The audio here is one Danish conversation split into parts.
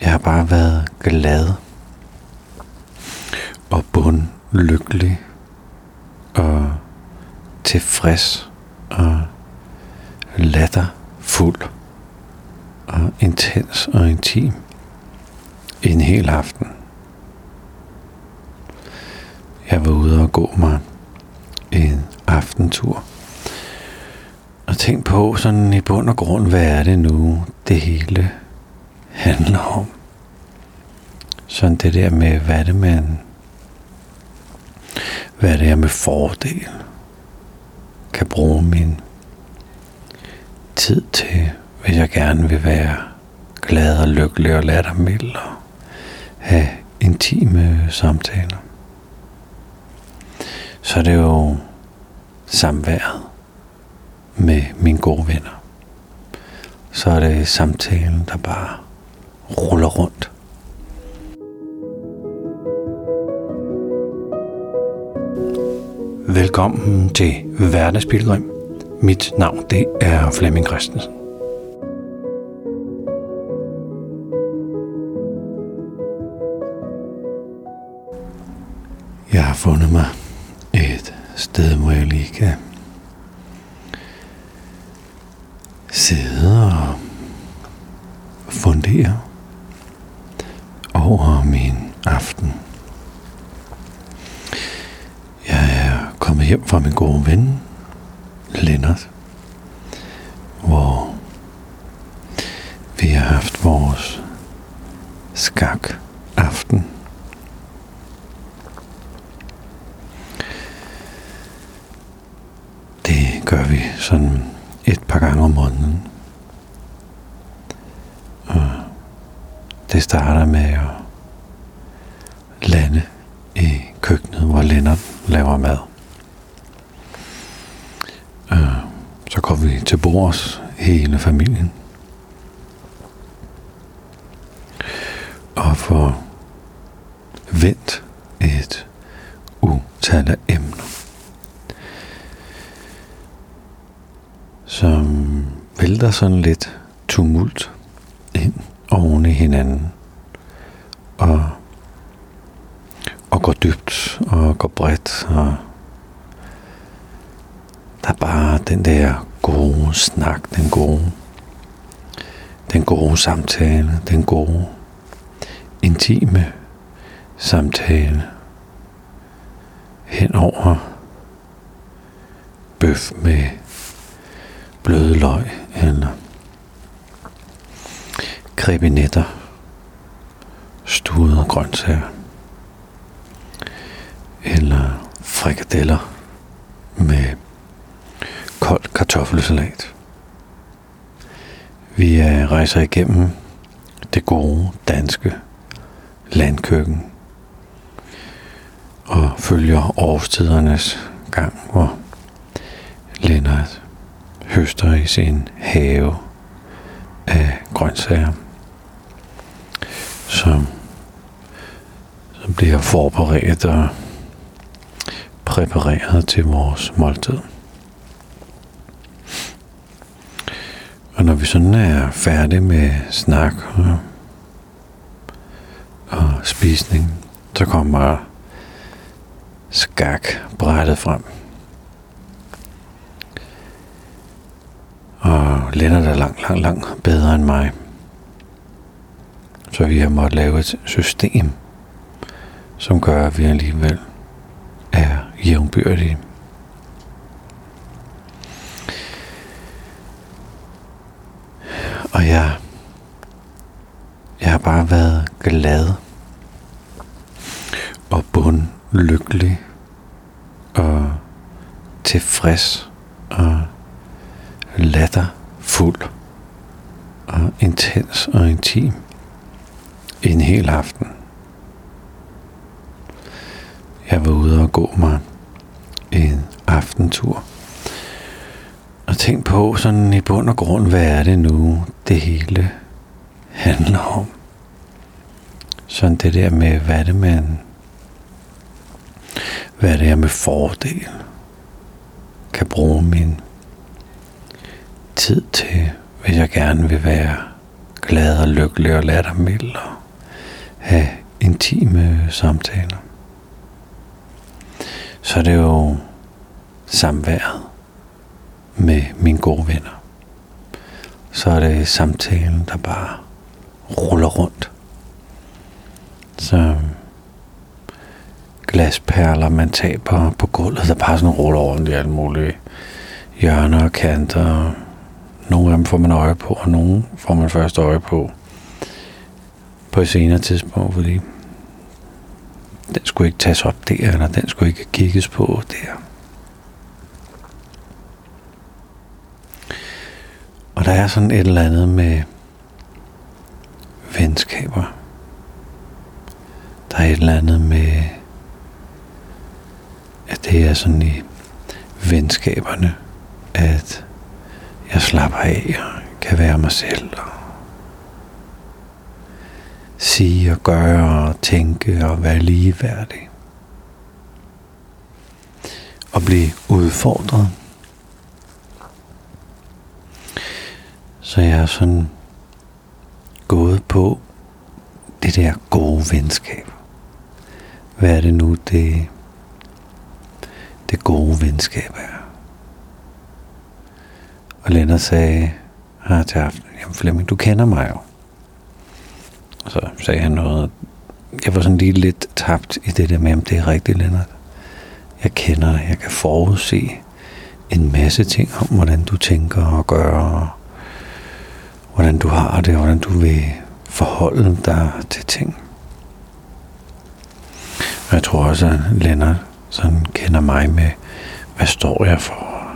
Jeg har bare været glad og bundlykkelig og tilfreds og latterfuld og intens og intim en hel aften. Jeg var ude og gå mig en aftentur. Og tænk på sådan i bund og grund, hvad er det nu, det hele handler om. Sådan det der med, hvad det man, hvad er det er med fordel kan bruge min tid til, hvis jeg gerne vil være glad og lykkelig og lattermild og have intime samtaler. Så det er jo samværet med mine gode venner. Så er det samtalen, der bare ruller rundt. Velkommen til Hverdagspilgrim. Mit navn det er Flemming Christensen. Jeg har fundet mig et sted, hvor jeg lige kan sidde og fundere over min aften. Jeg er kommet hjem fra min gode ven, Lennart, hvor vi har haft vores skak aften. Det gør vi sådan et par gange om måneden. Det starter med at lande i køkkenet, hvor Lennart laver mad. Øh, så går vi til bords, hele familien. Og får vendt et utal af emner. Som vælter sådan lidt tumult hinanden. Og, og går dybt og går bredt. Og der er bare den der gode snak, den gode, den gode samtale, den gode, intime samtale hen over bøf med bløde løg eller krebinetter, stuede grøntsager. Eller frikadeller med kold kartoffelsalat. Vi rejser igennem det gode danske landkøkken og følger årstidernes gang, hvor Lennart høster i sin have af grøntsager, som, som bliver forberedt og præpareret til vores måltid. Og når vi sådan er færdige med snak og, og spisning, så kommer skakbrættet frem. Og Lennart er langt, langt, langt bedre end mig. Så vi har måttet lave et system, som gør, at vi alligevel er jævnbyrdige. Og jeg, jeg har bare været glad og bundlykkelig og tilfreds og latterfuld og intens og intim en hel aften. Jeg var ude og gå mig en aftentur. Og tænk på sådan i bund og grund, hvad er det nu, det hele handler om. Sådan det der med, hvad er det man, hvad er det jeg med fordel kan bruge min tid til, hvis jeg gerne vil være glad og lykkelig og lattermild og have intime samtaler. Så er det jo samværet med mine gode venner. Så er det samtalen, der bare ruller rundt. Så glasperler, man taber på gulvet, der bare sådan ruller rundt i alle mulige hjørner og kanter. Nogle af dem får man øje på, og nogle får man først øje på på et senere tidspunkt, fordi den skulle ikke tages op der, eller den skulle ikke kigges på der. Og der er sådan et eller andet med venskaber. Der er et eller andet med, at det er sådan i venskaberne, at jeg slapper af og kan være mig selv og sige og gøre og tænke og være ligeværdig. Og blive udfordret. Så jeg er sådan gået på det der gode venskab. Hvad er det nu, det, det gode venskab er? Og Lennart sagde her til aften, jamen Flemming, du kender mig jo. Og så sagde han noget. Jeg var sådan lige lidt tabt i det der med, om det er rigtigt, Lennart. Jeg kender jeg kan forudse en masse ting om, hvordan du tænker og gør, og hvordan du har det, og hvordan du vil forholde dig til ting. Og jeg tror også, at Lennart sådan kender mig med, hvad står jeg for?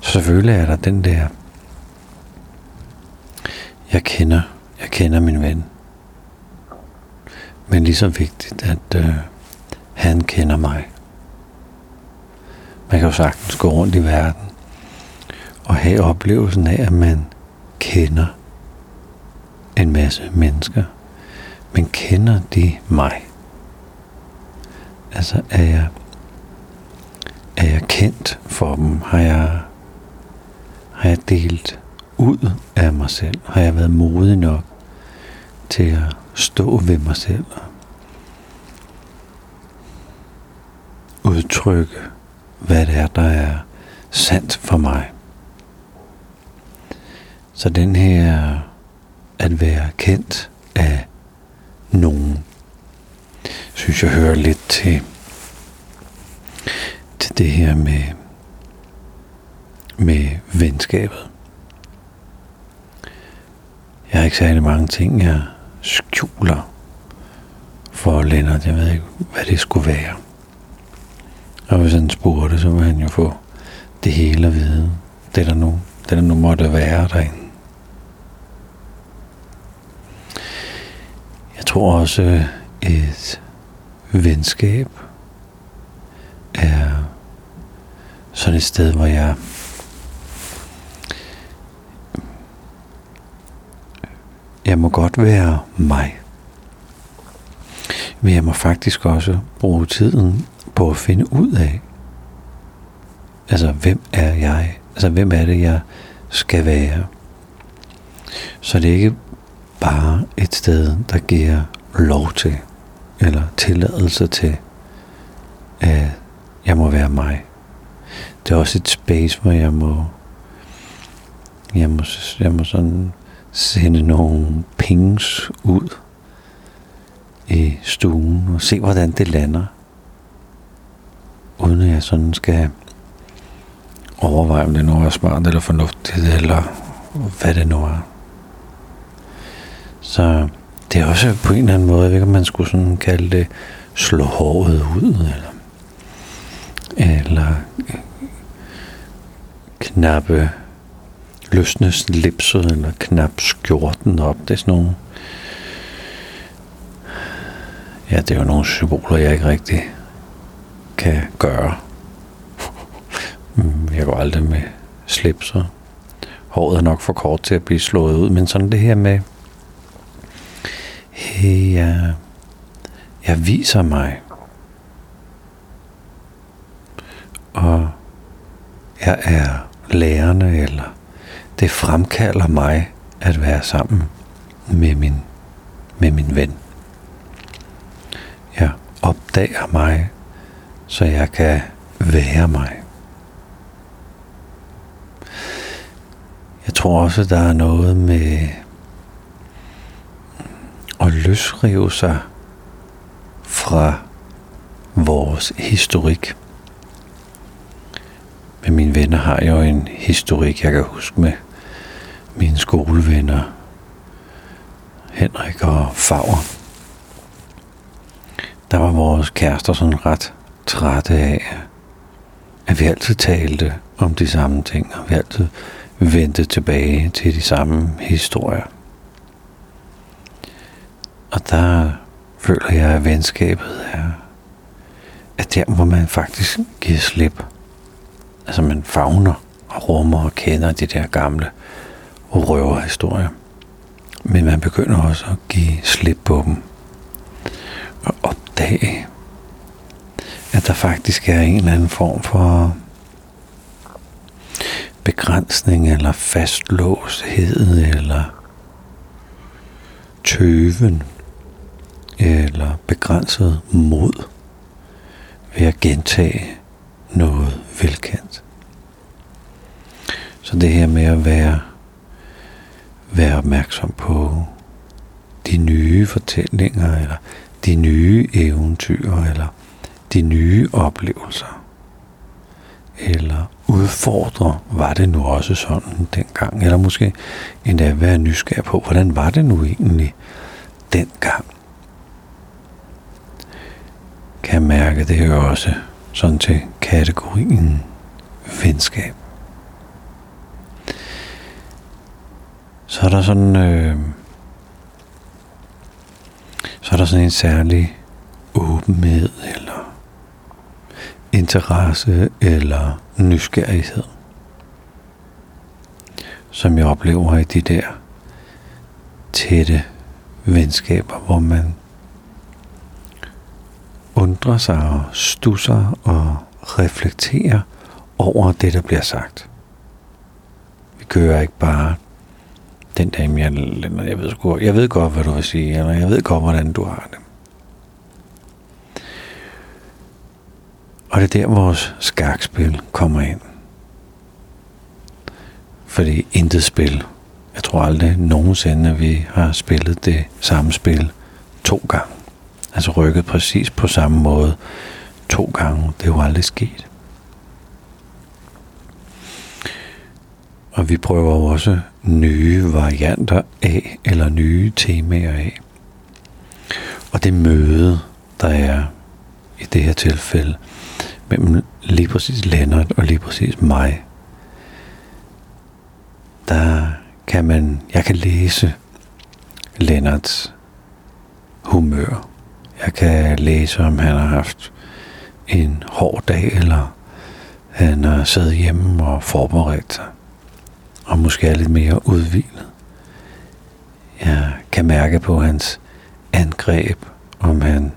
Så selvfølgelig er der den der, jeg kender jeg kender min ven. Men lige så vigtigt, at øh, han kender mig. Man kan jo sagtens gå rundt i verden og have oplevelsen af, at man kender en masse mennesker. Men kender de mig? Altså er jeg, er jeg kendt for dem? Har jeg, har jeg delt ud af mig selv? Har jeg været modig nok til at stå ved mig selv og udtrykke, hvad det er, der er sandt for mig? Så den her at være kendt af nogen, synes jeg hører lidt til, til det her med, med venskabet. Jeg har ikke særlig mange ting, jeg skjuler for Lennart. Jeg ved ikke, hvad det skulle være. Og hvis han spurgte, så ville han jo få det hele at vide. Det der nu, det der nu måtte være derinde. Jeg tror også, øh, et venskab er sådan et sted, hvor jeg Jeg må godt være mig. Men jeg må faktisk også bruge tiden på at finde ud af, altså hvem er jeg? Altså hvem er det, jeg skal være? Så det er ikke bare et sted, der giver lov til, eller tilladelse til, at jeg må være mig. Det er også et space, hvor jeg må, jeg må, jeg må sådan sende nogle pings ud i stuen og se, hvordan det lander. Uden at jeg sådan skal overveje, om det nu er smart eller fornuftigt, eller hvad det nu er. Så det er også på en eller anden måde, jeg ved ikke, om man skulle sådan kalde det slå håret ud, eller, eller knappe løsne slipset eller knap skjorten op. Det er sådan nogle... Ja, det er jo nogle symboler, jeg ikke rigtig kan gøre. Mm, jeg går aldrig med slipser. Håret er nok for kort til at blive slået ud, men sådan det her med, hey, jeg, jeg viser mig. Og jeg er lærerne eller det fremkalder mig at være sammen med min, med min ven. Jeg opdager mig, så jeg kan være mig. Jeg tror også, der er noget med at løsrive sig fra vores historik. Men mine venner har jo en historik, jeg kan huske med mine skolevenner, Henrik og Favre. Der var vores kærester sådan ret trætte af, at vi altid talte om de samme ting, og vi altid vendte tilbage til de samme historier. Og der føler jeg, at venskabet er, at der, hvor man faktisk giver slip. Altså man fagner og rummer og kender de der gamle røverhistorier. Men man begynder også at give slip på dem. Og opdage, at der faktisk er en eller anden form for begrænsning eller fastlåshed eller tøven eller begrænset mod ved at gentage noget velkendt. Så det her med at være, være opmærksom på de nye fortællinger, eller de nye eventyr, eller de nye oplevelser, eller udfordre, var det nu også sådan dengang, eller måske endda være nysgerrig på, hvordan var det nu egentlig dengang. Kan mærke, det jo også sådan til kategorien venskab. Så er der sådan, øh, så er der sådan en særlig åbenhed eller interesse eller nysgerrighed, som jeg oplever i de der tætte venskaber, hvor man undrer sig og stusser og reflekterer over det, der bliver sagt. Vi kører ikke bare den der, jeg, jeg, ved, sgu, jeg ved godt, hvad du vil sige, eller jeg ved godt, hvordan du har det. Og det er der, vores skakspil kommer ind. Fordi intet spil, jeg tror aldrig nogensinde, at vi har spillet det samme spil to gange. Altså rykket præcis på samme måde to gange. Det er jo aldrig sket. Og vi prøver også nye varianter af, eller nye temaer af. Og det møde, der er i det her tilfælde, mellem lige præcis Lennart og lige præcis mig, der kan man, jeg kan læse Lennarts humør. Jeg kan læse, om han har haft en hård dag, eller han har siddet hjemme og forberedt sig, og måske er lidt mere udvilet. Jeg kan mærke på hans angreb, om han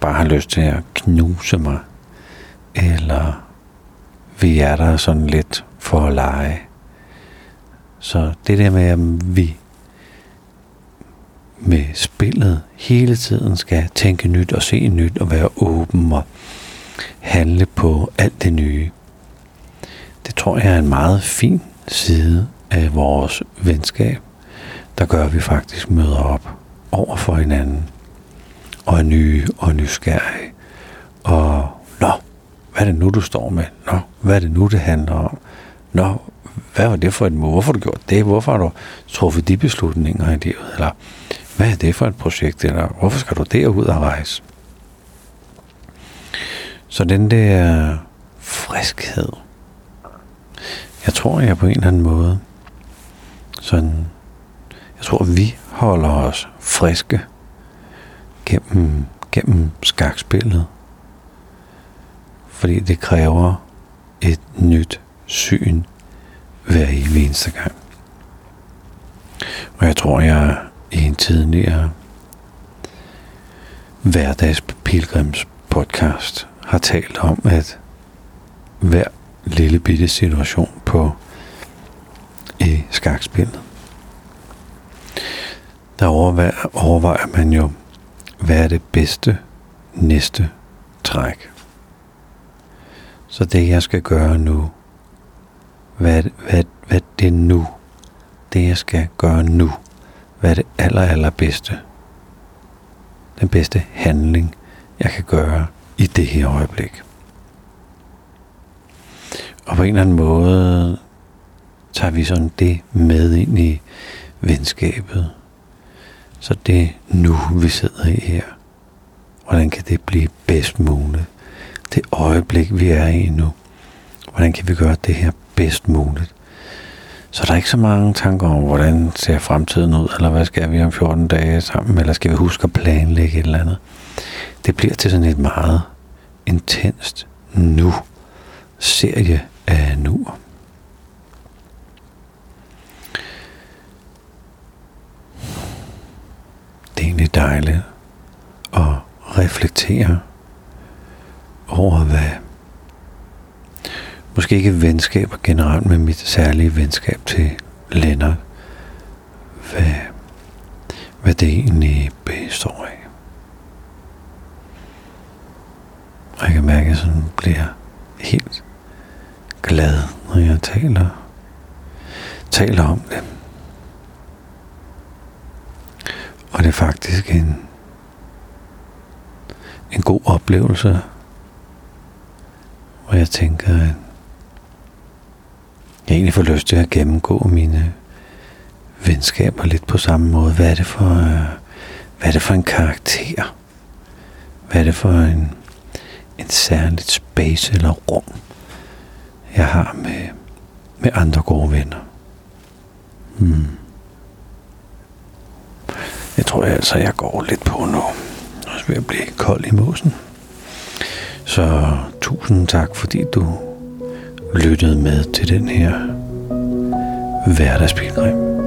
bare har lyst til at knuse mig, eller vi er der sådan lidt for at lege. Så det der med, at vi med spillet hele tiden skal tænke nyt og se nyt og være åben og handle på alt det nye. Det tror jeg er en meget fin side af vores venskab, der gør, at vi faktisk møder op over for hinanden og er nye og nysgerrige. Og nå, hvad er det nu, du står med? Nå, hvad er det nu, det handler om? Nå, hvad var det for et mål? Hvorfor har du gjort det? Hvorfor har du truffet de beslutninger i livet? Eller hvad er det for et projekt? Eller hvorfor skal du derud og rejse? Så den der friskhed, jeg tror, jeg på en eller anden måde, sådan, jeg tror, vi holder os friske gennem, gennem skakspillet. Fordi det kræver et nyt syn hver eneste gang. Og jeg tror, jeg i en tidligere hverdags pilgrims podcast har talt om, at hver lille bitte situation på i skakspillet der overvejer, overvejer man jo, hvad er det bedste næste træk. Så det jeg skal gøre nu, hvad, hvad, hvad det er nu, det jeg skal gøre nu, hvad er det aller, aller bedste, den bedste handling, jeg kan gøre i det her øjeblik. Og på en eller anden måde tager vi sådan det med ind i venskabet. Så det nu, vi sidder i her, hvordan kan det blive bedst muligt? Det øjeblik, vi er i nu, hvordan kan vi gøre det her bedst muligt? Så der er ikke så mange tanker om, hvordan ser fremtiden ud, eller hvad skal vi om 14 dage sammen, eller skal vi huske at planlægge et eller andet. Det bliver til sådan et meget intenst nu serie af nu. Det er egentlig dejligt at reflektere over, hvad måske ikke venskaber generelt, men mit særlige venskab til Lennart, hvad, hvad det egentlig består af. Og jeg kan mærke, at jeg sådan bliver helt glad, når jeg taler, taler om det. Og det er faktisk en, en god oplevelse, hvor jeg tænker, at jeg egentlig får lyst til at gennemgå mine venskaber lidt på samme måde. Hvad er det for, hvad er det for en karakter? Hvad er det for en, en særligt space eller rum, jeg har med, med andre gode venner? Hmm. Jeg tror altså, jeg går lidt på nu. Jeg ved at blive kold i måsen. Så tusind tak, fordi du lyttede med til den her hverdagspilgrim.